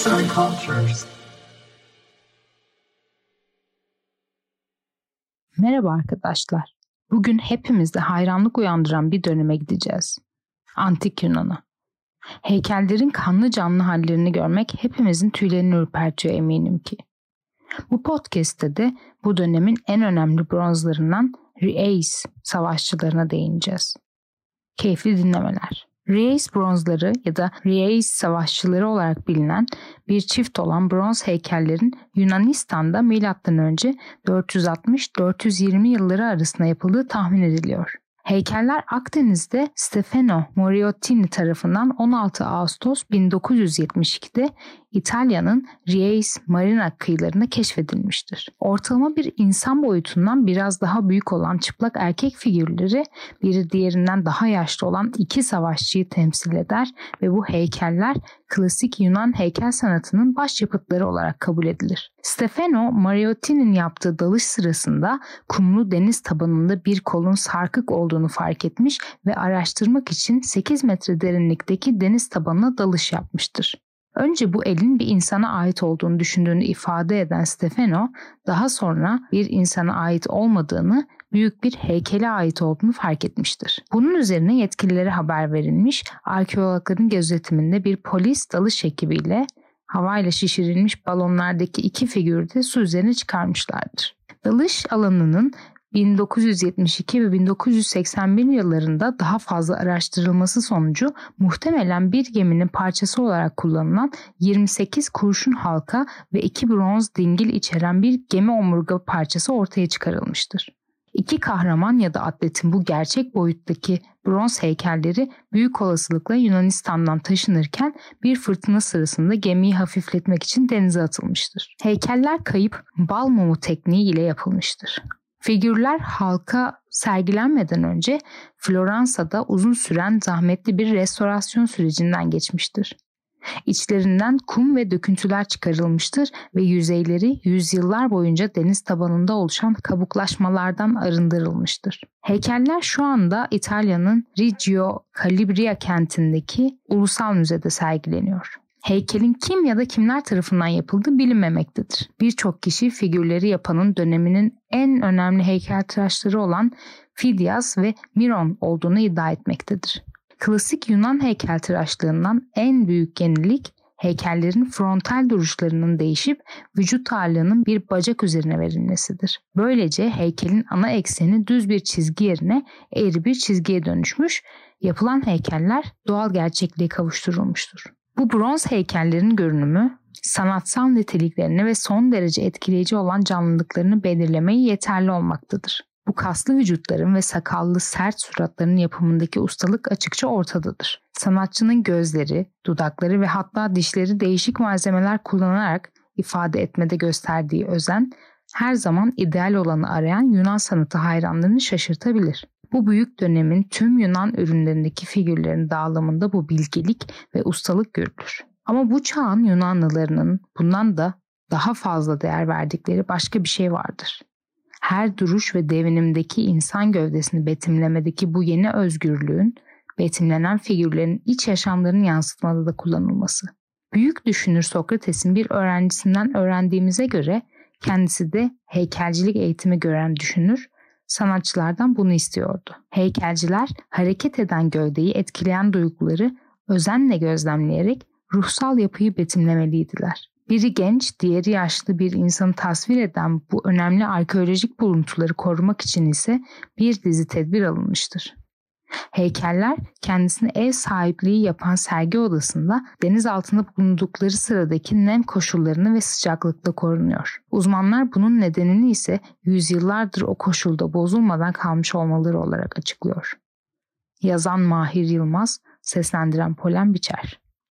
Arts and Cultures. Merhaba arkadaşlar. Bugün hepimizde hayranlık uyandıran bir döneme gideceğiz. Antik Yunan'a. Heykellerin kanlı canlı hallerini görmek hepimizin tüylerini ürpertiyor eminim ki. Bu podcast'te de bu dönemin en önemli bronzlarından Reis savaşçılarına değineceğiz. Keyifli dinlemeler. Reis bronzları ya da Reis savaşçıları olarak bilinen bir çift olan bronz heykellerin Yunanistan'da M.Ö. 460-420 yılları arasında yapıldığı tahmin ediliyor. Heykeller Akdeniz'de Stefano Moriottini tarafından 16 Ağustos 1972'de İtalya'nın Ries Marina kıyılarında keşfedilmiştir. Ortalama bir insan boyutundan biraz daha büyük olan çıplak erkek figürleri biri diğerinden daha yaşlı olan iki savaşçıyı temsil eder ve bu heykeller klasik Yunan heykel sanatının başyapıtları olarak kabul edilir. Stefano Mariottini'nin yaptığı dalış sırasında kumlu deniz tabanında bir kolun sarkık olduğunu fark etmiş ve araştırmak için 8 metre derinlikteki deniz tabanına dalış yapmıştır. Önce bu elin bir insana ait olduğunu düşündüğünü ifade eden Stefano, daha sonra bir insana ait olmadığını, büyük bir heykele ait olduğunu fark etmiştir. Bunun üzerine yetkililere haber verilmiş, arkeologların gözetiminde bir polis dalış ekibiyle havayla şişirilmiş balonlardaki iki figürü de su üzerine çıkarmışlardır. Dalış alanının 1972 ve 1981 yıllarında daha fazla araştırılması sonucu muhtemelen bir geminin parçası olarak kullanılan 28 kurşun halka ve 2 bronz dingil içeren bir gemi omurga parçası ortaya çıkarılmıştır. İki kahraman ya da atletin bu gerçek boyuttaki bronz heykelleri büyük olasılıkla Yunanistan'dan taşınırken bir fırtına sırasında gemiyi hafifletmek için denize atılmıştır. Heykeller kayıp bal mumu tekniği ile yapılmıştır. Figürler halka sergilenmeden önce Floransa'da uzun süren zahmetli bir restorasyon sürecinden geçmiştir. İçlerinden kum ve döküntüler çıkarılmıştır ve yüzeyleri yüzyıllar boyunca deniz tabanında oluşan kabuklaşmalardan arındırılmıştır. Heykeller şu anda İtalya'nın Reggio Calabria kentindeki Ulusal Müze'de sergileniyor. Heykelin kim ya da kimler tarafından yapıldığı bilinmemektedir. Birçok kişi figürleri yapanın döneminin en önemli heykeltıraşları olan Fidias ve Miron olduğunu iddia etmektedir. Klasik Yunan heykeltıraşlığından en büyük yenilik heykellerin frontal duruşlarının değişip vücut ağırlığının bir bacak üzerine verilmesidir. Böylece heykelin ana ekseni düz bir çizgi yerine eğri bir çizgiye dönüşmüş, yapılan heykeller doğal gerçekliğe kavuşturulmuştur. Bu bronz heykellerin görünümü sanatsal niteliklerini ve son derece etkileyici olan canlılıklarını belirlemeyi yeterli olmaktadır. Bu kaslı vücutların ve sakallı sert suratların yapımındaki ustalık açıkça ortadadır. Sanatçının gözleri, dudakları ve hatta dişleri değişik malzemeler kullanarak ifade etmede gösterdiği özen her zaman ideal olanı arayan Yunan sanatı hayranlarını şaşırtabilir. Bu büyük dönemin tüm Yunan ürünlerindeki figürlerin dağılımında bu bilgelik ve ustalık görülür. Ama bu çağın Yunanlılarının bundan da daha fazla değer verdikleri başka bir şey vardır. Her duruş ve devinimdeki insan gövdesini betimlemedeki bu yeni özgürlüğün betimlenen figürlerin iç yaşamlarını yansıtmada da kullanılması. Büyük düşünür Sokrates'in bir öğrencisinden öğrendiğimize göre kendisi de heykelcilik eğitimi gören düşünür sanatçılardan bunu istiyordu. Heykelciler hareket eden gövdeyi etkileyen duyguları özenle gözlemleyerek ruhsal yapıyı betimlemeliydiler. Biri genç, diğeri yaşlı bir insanı tasvir eden bu önemli arkeolojik buluntuları korumak için ise bir dizi tedbir alınmıştır. Heykeller kendisine ev sahipliği yapan sergi odasında deniz altında bulundukları sıradaki nem koşullarını ve sıcaklıkla korunuyor. Uzmanlar bunun nedenini ise yüzyıllardır o koşulda bozulmadan kalmış olmaları olarak açıklıyor. Yazan Mahir Yılmaz, seslendiren Polen Biçer.